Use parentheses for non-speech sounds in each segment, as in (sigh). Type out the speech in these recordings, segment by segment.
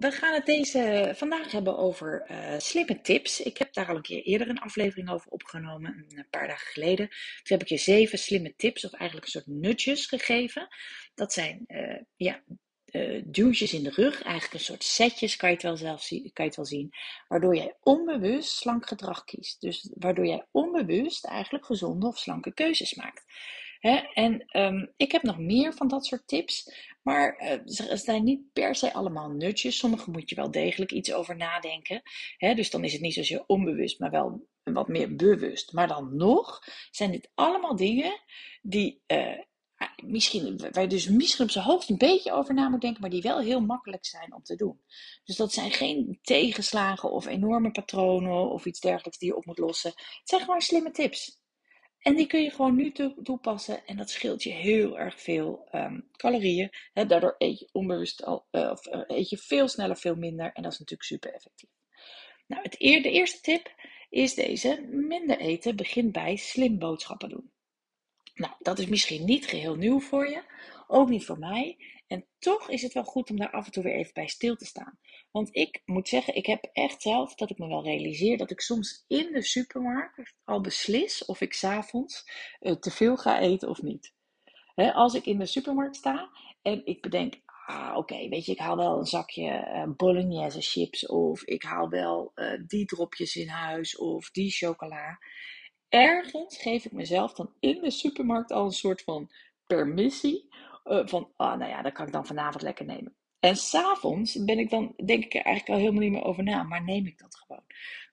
We gaan het deze vandaag hebben over uh, slimme tips. Ik heb daar al een keer eerder een aflevering over opgenomen, een paar dagen geleden. Toen heb ik je zeven slimme tips, of eigenlijk een soort nutjes gegeven. Dat zijn uh, ja, uh, duwtjes in de rug, eigenlijk een soort setjes, kan je het wel zelf zien, kan je het wel zien, waardoor jij onbewust slank gedrag kiest. Dus waardoor jij onbewust eigenlijk gezonde of slanke keuzes maakt. En um, ik heb nog meer van dat soort tips, maar uh, ze zijn niet per se allemaal nutjes. Sommige moet je wel degelijk iets over nadenken. Dus dan is het niet zozeer onbewust, maar wel wat meer bewust. Maar dan nog zijn dit allemaal dingen die uh, misschien, waar je dus misschien op zijn hoogst een beetje over na moet denken, maar die wel heel makkelijk zijn om te doen. Dus dat zijn geen tegenslagen of enorme patronen of iets dergelijks die je op moet lossen. Het zijn gewoon slimme tips. En die kun je gewoon nu toepassen en dat scheelt je heel erg veel um, calorieën. Daardoor eet je onbewust al, uh, of uh, eet je veel sneller, veel minder en dat is natuurlijk super effectief. Nou, het eer, de eerste tip is deze: minder eten begint bij slim boodschappen doen. Nou, dat is misschien niet geheel nieuw voor je, ook niet voor mij. En toch is het wel goed om daar af en toe weer even bij stil te staan. Want ik moet zeggen, ik heb echt zelf dat ik me wel realiseer dat ik soms in de supermarkt al beslis of ik s'avonds uh, te veel ga eten of niet. als ik in de supermarkt sta en ik bedenk, ah oké, weet je, ik haal wel een zakje uh, bolognese chips of ik haal wel uh, die dropjes in huis of die chocola. Ergens geef ik mezelf dan in de supermarkt al een soort van permissie van, ah, nou ja, dat kan ik dan vanavond lekker nemen. En s'avonds ben ik dan, denk ik er eigenlijk al helemaal niet meer over na, maar neem ik dat gewoon.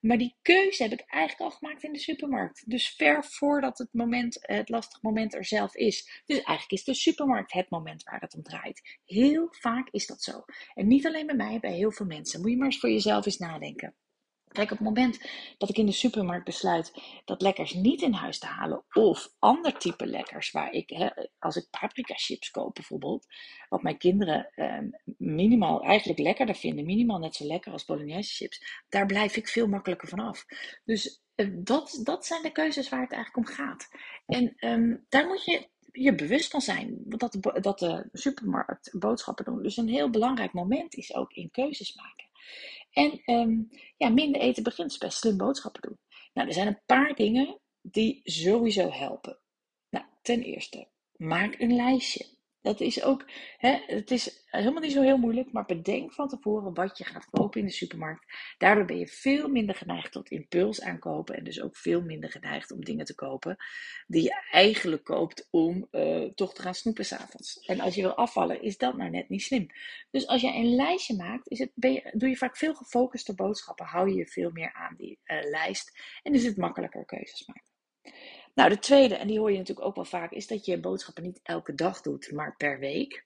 Maar die keuze heb ik eigenlijk al gemaakt in de supermarkt. Dus ver voordat het moment, het lastige moment er zelf is. Dus eigenlijk is de supermarkt het moment waar het om draait. Heel vaak is dat zo. En niet alleen bij mij, bij heel veel mensen. Moet je maar eens voor jezelf eens nadenken. Kijk, op het moment dat ik in de supermarkt besluit dat lekkers niet in huis te halen of ander type lekkers, waar ik, hè, als ik paprika chips koop bijvoorbeeld, wat mijn kinderen eh, minimaal eigenlijk lekkerder vinden, minimaal net zo lekker als bolognese chips, daar blijf ik veel makkelijker van af. Dus eh, dat, dat zijn de keuzes waar het eigenlijk om gaat. En um, daar moet je je bewust van zijn dat de, dat de supermarkt boodschappen doen dus een heel belangrijk moment is ook in keuzes maken. En um, ja, minder eten begint bij slim boodschappen doen. Nou, er zijn een paar dingen die sowieso helpen. Nou, ten eerste, maak een lijstje. Dat is ook, hè, het is helemaal niet zo heel moeilijk, maar bedenk van tevoren wat je gaat kopen in de supermarkt. Daardoor ben je veel minder geneigd tot impuls aankopen en dus ook veel minder geneigd om dingen te kopen die je eigenlijk koopt om uh, toch te gaan snoepen s'avonds. En als je wil afvallen, is dat nou net niet slim. Dus als jij een lijstje maakt, is het, je, doe je vaak veel gefocuster boodschappen, hou je je veel meer aan die uh, lijst en is het makkelijker keuzes maken. Nou, de tweede, en die hoor je natuurlijk ook wel vaak, is dat je boodschappen niet elke dag doet, maar per week.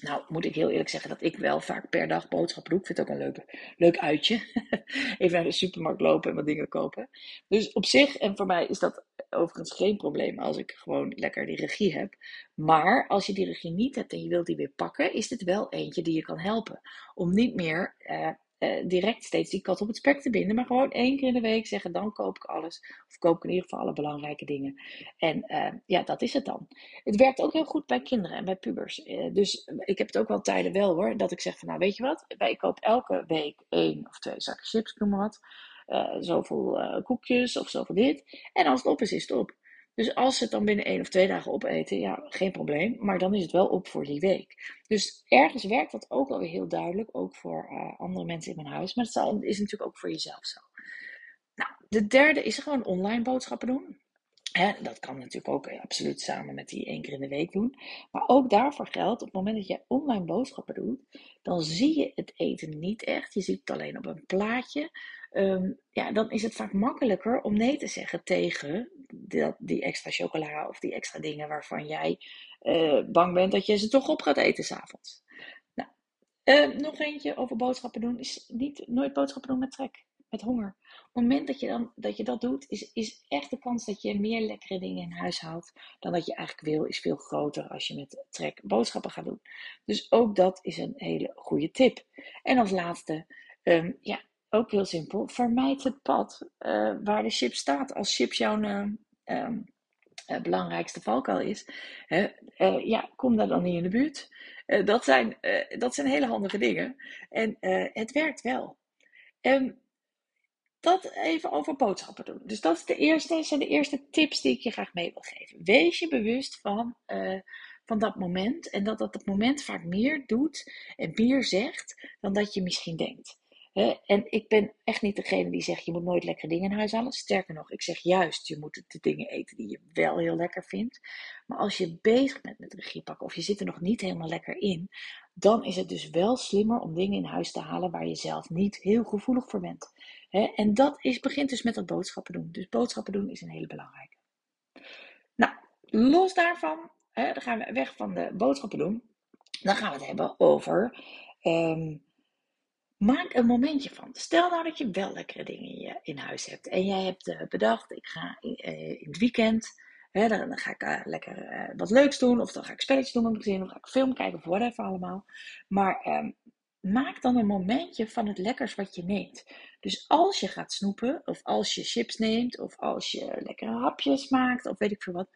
Nou, moet ik heel eerlijk zeggen dat ik wel vaak per dag boodschappen doe. Ik vind het ook een leuk, leuk uitje. (laughs) Even naar de supermarkt lopen en wat dingen kopen. Dus op zich, en voor mij is dat overigens geen probleem als ik gewoon lekker die regie heb. Maar als je die regie niet hebt en je wilt die weer pakken, is dit wel eentje die je kan helpen. Om niet meer eh, uh, direct steeds die kat op het spek te binden. Maar gewoon één keer in de week zeggen: dan koop ik alles. Of koop ik in ieder geval alle belangrijke dingen. En uh, ja, dat is het dan. Het werkt ook heel goed bij kinderen en bij pubers. Uh, dus ik heb het ook wel tijden wel hoor. Dat ik zeg: van nou, weet je wat? Ik koop elke week één of twee zakken chips, noem maar wat. zoveel koekjes of zoveel dit. En als het op is, is het op. Dus als ze het dan binnen één of twee dagen opeten, ja, geen probleem. Maar dan is het wel op voor die week. Dus ergens werkt dat ook alweer heel duidelijk. Ook voor uh, andere mensen in mijn huis. Maar het is natuurlijk ook voor jezelf zo. Nou, de derde is gewoon online boodschappen doen. Dat kan natuurlijk ook absoluut samen met die één keer in de week doen. Maar ook daarvoor geldt, op het moment dat je online boodschappen doet, dan zie je het eten niet echt. Je ziet het alleen op een plaatje. Um, ja, dan is het vaak makkelijker om nee te zeggen tegen die, die extra chocola of die extra dingen waarvan jij uh, bang bent dat je ze toch op gaat eten s'avonds. Nou, Uh, nog eentje over boodschappen doen. Is niet, nooit boodschappen doen met trek, met honger. Op het moment dat je, dan, dat, je dat doet, is, is echt de kans dat je meer lekkere dingen in huis haalt dan dat je eigenlijk wil, is veel groter als je met trek boodschappen gaat doen. Dus ook dat is een hele goede tip. En als laatste, um, ja, ook heel simpel, vermijd het pad uh, waar de chip staat. Als chips jouw uh, uh, belangrijkste valkuil is, uh, ja, kom daar dan niet in de buurt. Uh, dat, zijn, dat zijn hele handige dingen. En het werkt wel. Um, dat even over boodschappen doen. Dus dat is de eerste, zijn de eerste tips die ik je graag mee wil geven. Wees je bewust van, van dat moment. En dat dat het moment vaak meer doet en meer zegt dan dat je misschien denkt en ik ben echt niet degene die zegt je moet nooit lekkere dingen in huis halen. Sterker nog, ik zeg juist je moet de dingen eten die je wel heel lekker vindt. Maar als je bezig bent met regie pakken of je zit er nog niet helemaal lekker in, dan is het dus wel slimmer om dingen in huis te halen waar je zelf niet heel gevoelig voor bent. en dat is, begint dus met dat boodschappen doen. Dus boodschappen doen is een hele belangrijke. Nou, los daarvan, dan gaan we weg van de boodschappen doen. Dan gaan we het hebben over um, Maak een momentje van. Stel nou dat je wel lekkere dingen in, huis hebt. En jij hebt uh, bedacht, ik ga uh, in het weekend, hè, dan, ga ik uh, lekker wat leuks doen. Of dan ga ik spelletjes doen met mijn gezin. Of ga ik film kijken of whatever allemaal. Maar ehm, maak dan een momentje van het lekkers wat je neemt. Dus als je gaat snoepen, of als je chips neemt, of als je lekkere hapjes maakt, of weet ik veel wat.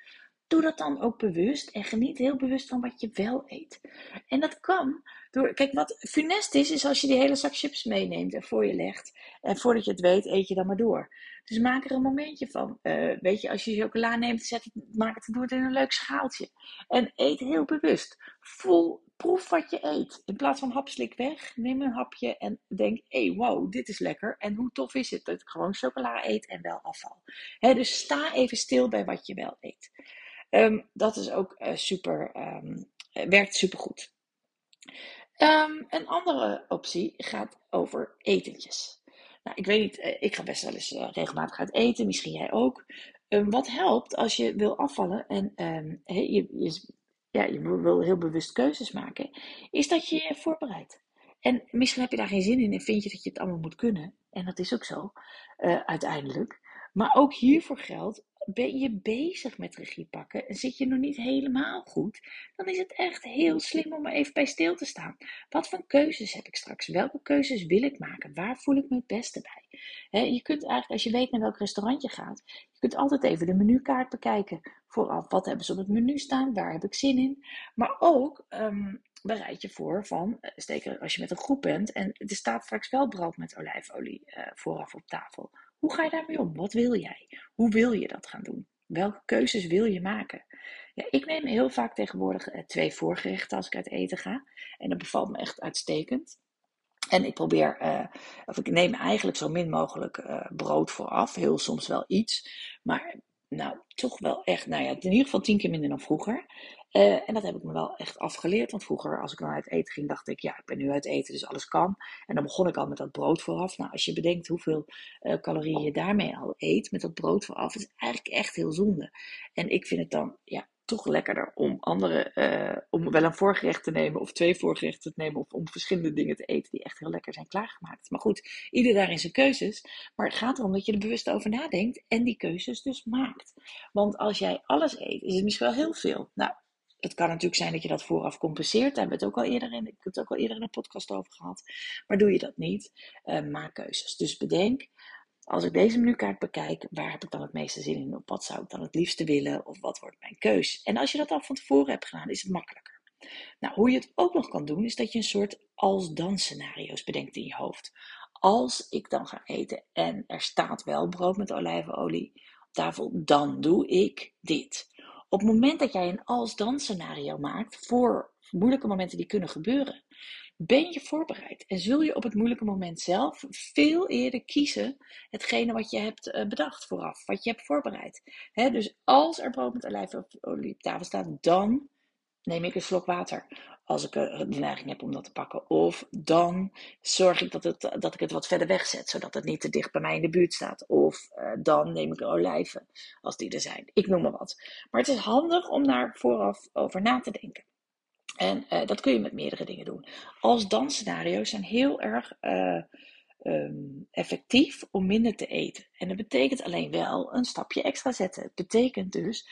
Doe dat dan ook bewust en geniet heel bewust van wat je wel eet. En dat kan door, kijk, wat funest is, is als je die hele zak chips meeneemt en voor je legt. En voordat je het weet, eet je dan maar door. Dus maak er een momentje van. Uh, weet je, als je chocola neemt, zet het, maak het, doe het in een leuk schaaltje. En eet heel bewust. Voel, proef wat je eet. In plaats van hapslik weg, neem een hapje en denk, hé, hey, wow, dit is lekker. En hoe tof is het dat ik gewoon chocola eet en wel afval. Dus sta even stil bij wat je wel eet. Um, dat is ook uh, super, um, werkt super goed. Um, een andere optie gaat over etentjes. Nou, ik weet niet, eh, ik ga best wel eens uh, regelmatig uit eten, misschien jij ook. Um, wat helpt als je wil afvallen en um, je, ja, je wil heel bewust keuzes maken, is dat je je voorbereidt. En misschien heb je daar geen zin in en vind je dat je het allemaal moet kunnen. En dat is ook zo, uh, uiteindelijk. Maar ook hiervoor geldt, ben je bezig met regie pakken en zit je nog niet helemaal goed, dan is het echt heel slim om er even bij stil te staan. Wat voor keuzes heb ik straks? Welke keuzes wil ik maken? Waar voel ik me het beste bij? je kunt eigenlijk, als je weet naar welk restaurant je gaat, je kunt altijd even de menukaart bekijken. Vooraf, wat hebben ze op het menu staan? Waar heb ik zin in? Maar ook um, bereid je voor van, zeker als je met een groep bent en er staat straks wel brood met olijfolie uh, vooraf op tafel. Hoe ga je daarmee om? Wat wil jij? Hoe wil je dat gaan doen? Welke keuzes wil je maken? Ja, ik neem heel vaak tegenwoordig eh, twee voorgerechten als ik uit eten ga. En dat bevalt me echt uitstekend. En ik probeer, uh, of ik neem eigenlijk zo min mogelijk uh, brood vooraf. Heel soms wel iets. Maar nou, toch wel echt, nou ja, in ieder geval tien keer minder dan vroeger. Uh, en dat heb ik me wel echt afgeleerd. Want vroeger, als ik dan uit eten ging, dacht ik, ja, ik ben nu uit eten, dus alles kan. En dan begon ik al met dat brood vooraf. Nou, als je bedenkt hoeveel uh, calorieën je daarmee al eet, met dat brood vooraf, is eigenlijk echt heel zonde. En ik vind het dan, ja, toch lekkerder om andere, uh, om wel een voorgerecht te nemen of twee voorgerechten te nemen of om verschillende dingen te eten die echt heel lekker zijn klaargemaakt. Maar goed, ieder daarin zijn keuzes. Maar het gaat erom dat je er bewust over nadenkt en die keuzes dus maakt. Want als jij alles eet, is het misschien wel heel veel. Nou, het kan natuurlijk zijn dat je dat vooraf compenseert. Daar hebben we het ook al eerder in, ik heb het ook al eerder in een podcast over gehad. Maar doe je dat niet, uh, maak keuzes. Dus bedenk, als ik deze menukaart bekijk, waar heb ik dan het meeste zin in? Op wat zou ik dan het liefste willen? Of wat wordt mijn keus? En als je dat al van tevoren hebt gedaan, is het makkelijker. Nou, hoe je het ook nog kan doen, is dat je een soort als-dan scenario's bedenkt in je hoofd. Als ik dan ga eten en er staat wel brood met olijfolie op tafel, dan doe ik dit. Op het moment dat jij een als-dan scenario maakt voor moeilijke momenten die kunnen gebeuren, ben je voorbereid en zul je op het moeilijke moment zelf veel eerder kiezen hetgene wat je hebt eh, bedacht vooraf, wat je hebt voorbereid. dus als er brood met olijfolie op tafel staat, dan neem ik een slok water als ik de neiging heb om dat te pakken. Of dan zorg ik dat, het, dat ik het wat verder wegzet, zodat het niet te dicht bij mij in de buurt staat. Of uh, dan neem ik olijven, als die er zijn. Ik noem maar wat. Maar het is handig om daar vooraf over na te denken. En uh, dat kun je met meerdere dingen doen. Als dansscenario's zijn heel erg uh, um, effectief om minder te eten. En dat betekent alleen wel een stapje extra zetten. Het betekent dus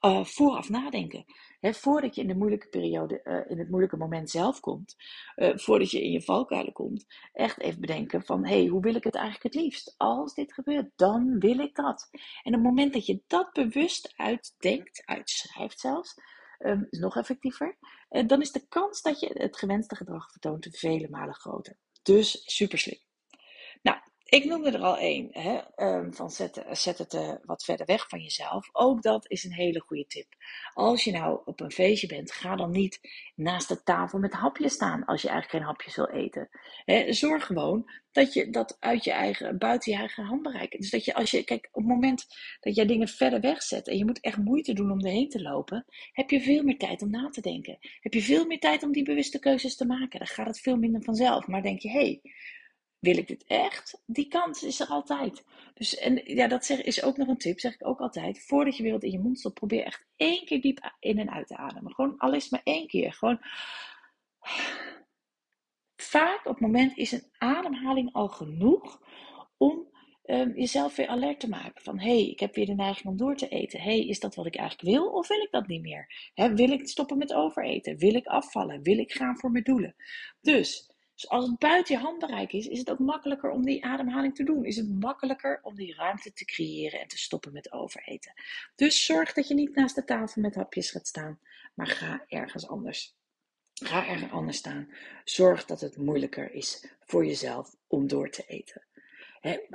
uh, vooraf nadenken. Voordat je in de moeilijke periode, in het moeilijke moment zelf komt, voordat je in je valkuilen komt, echt even bedenken van, hé, hey, hoe wil ik het eigenlijk het liefst? Als dit gebeurt, dan wil ik dat. En op het moment dat je dat bewust uitdenkt, uitschrijft zelfs, um, is nog effectiever, dan is de kans dat je het gewenste gedrag vertoont vele malen groter. Dus super slim. Ik noemde er al één, um, van zet, zet het uh, wat verder weg van jezelf. Ook dat is een hele goede tip. Als je nou op een feestje bent, ga dan niet naast de tafel met hapjes staan als je eigenlijk geen hapjes wil eten. Zorg gewoon dat je dat uit je eigen, buiten je eigen handbereik. Dus dat je als je, kijk, op het moment dat jij dingen verder wegzet en je moet echt moeite doen om erheen te lopen, heb je veel meer tijd om na te denken. Heb je veel meer tijd om die bewuste keuzes te maken. Dan gaat het veel minder vanzelf. Maar denk je, hé, hey, wil ik dit echt? Die kans is er altijd. Dus en ja, dat is ook nog een tip, zeg ik ook altijd. Voordat je weer wat in je mond stopt, probeer echt één keer diep in en uit te ademen. Gewoon al maar één keer. Gewoon. Vaak op het moment is een ademhaling al genoeg om um, jezelf weer alert te maken. Van hé, hey, ik heb weer de neiging om door te eten. Hé, hey, is dat wat ik eigenlijk wil of wil ik dat niet meer? He, wil ik stoppen met overeten? Wil ik afvallen? Wil ik gaan voor mijn doelen? Dus dus als het buiten je handbereik is, is het ook makkelijker om die ademhaling te doen. Is het makkelijker om die ruimte te creëren en te stoppen met overeten. Dus zorg dat je niet naast de tafel met hapjes gaat staan, maar ga ergens anders. Ga ergens anders staan. Zorg dat het moeilijker is voor jezelf om door te eten.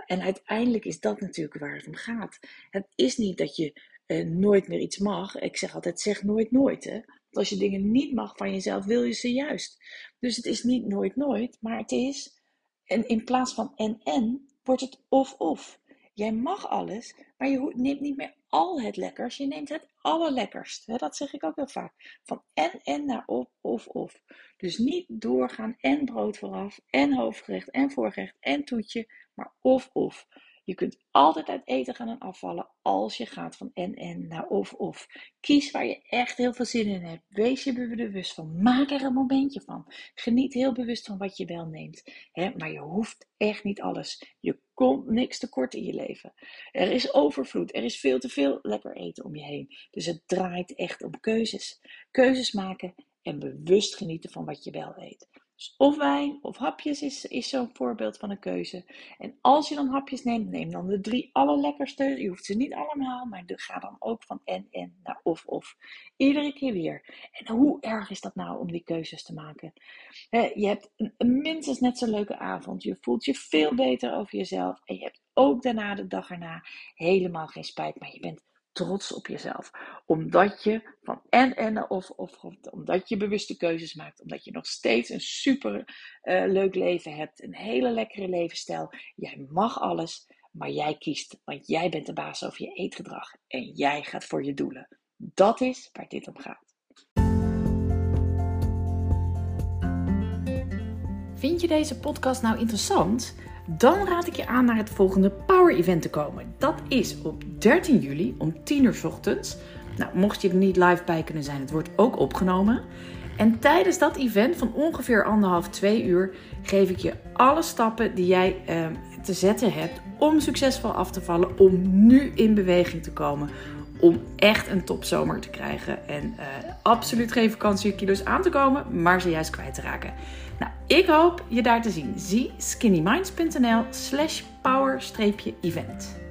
En uiteindelijk is dat natuurlijk waar het om gaat. Het is niet dat je nooit meer iets mag. Ik zeg altijd, zeg nooit nooit. Hè? als je dingen niet mag van jezelf, wil je ze juist. Dus het is niet nooit nooit, maar het is, en in plaats van en en, wordt het of of. Jij mag alles, maar je neemt niet meer al het lekkers, je neemt het allerlekkerst. Dat zeg ik ook heel vaak. Van en en naar of of of. Dus niet doorgaan en brood vooraf, en hoofdgerecht, en voorgerecht, en toetje, maar of of. Je kunt altijd uit eten gaan en afvallen als je gaat van en en naar of of. Kies waar je echt heel veel zin in hebt. Wees je bewust van. Maak er een momentje van. Geniet heel bewust van wat je wel neemt. maar je hoeft echt niet alles. Je komt niks tekort in je leven. Er is overvloed. Er is veel te veel lekker eten om je heen. Dus het draait echt om keuzes. Keuzes maken en bewust genieten van wat je wel eet. Dus of wijn of hapjes is, is zo'n voorbeeld van een keuze. En als je dan hapjes neemt, neem dan de drie allerlekkerste. Je hoeft ze niet allemaal, maar ga dan ook van en en naar of of. Iedere keer weer. En hoe erg is dat nou om die keuzes te maken? je hebt een, minstens net zo'n leuke avond. Je voelt je veel beter over jezelf. En je hebt ook daarna, de dag erna, helemaal geen spijt. Maar je bent trots op jezelf. Omdat je van en en of of, omdat je bewuste keuzes maakt. Omdat je nog steeds een super uh, leuk leven hebt. Een hele lekkere levensstijl. Jij mag alles, maar jij kiest. Want jij bent de baas over je eetgedrag. En jij gaat voor je doelen. Dat is waar dit om gaat. Vind je deze podcast nou interessant? Dan raad ik je aan naar het volgende Power Event te komen. Dat is op 13 juli om 10 uur ochtends. Nou, mocht je er niet live bij kunnen zijn, het wordt ook opgenomen. En tijdens dat event van ongeveer anderhalf, twee uur geef ik je alle stappen die jij eh, te zetten hebt om succesvol af te vallen, om nu in beweging te komen, om echt een topzomer te krijgen en uh, absoluut geen vakantiekilo's aan te komen, maar ze juist kwijt te raken. Nou, ik hoop je daar te zien. Zie skinnyminds.nl slash power-event.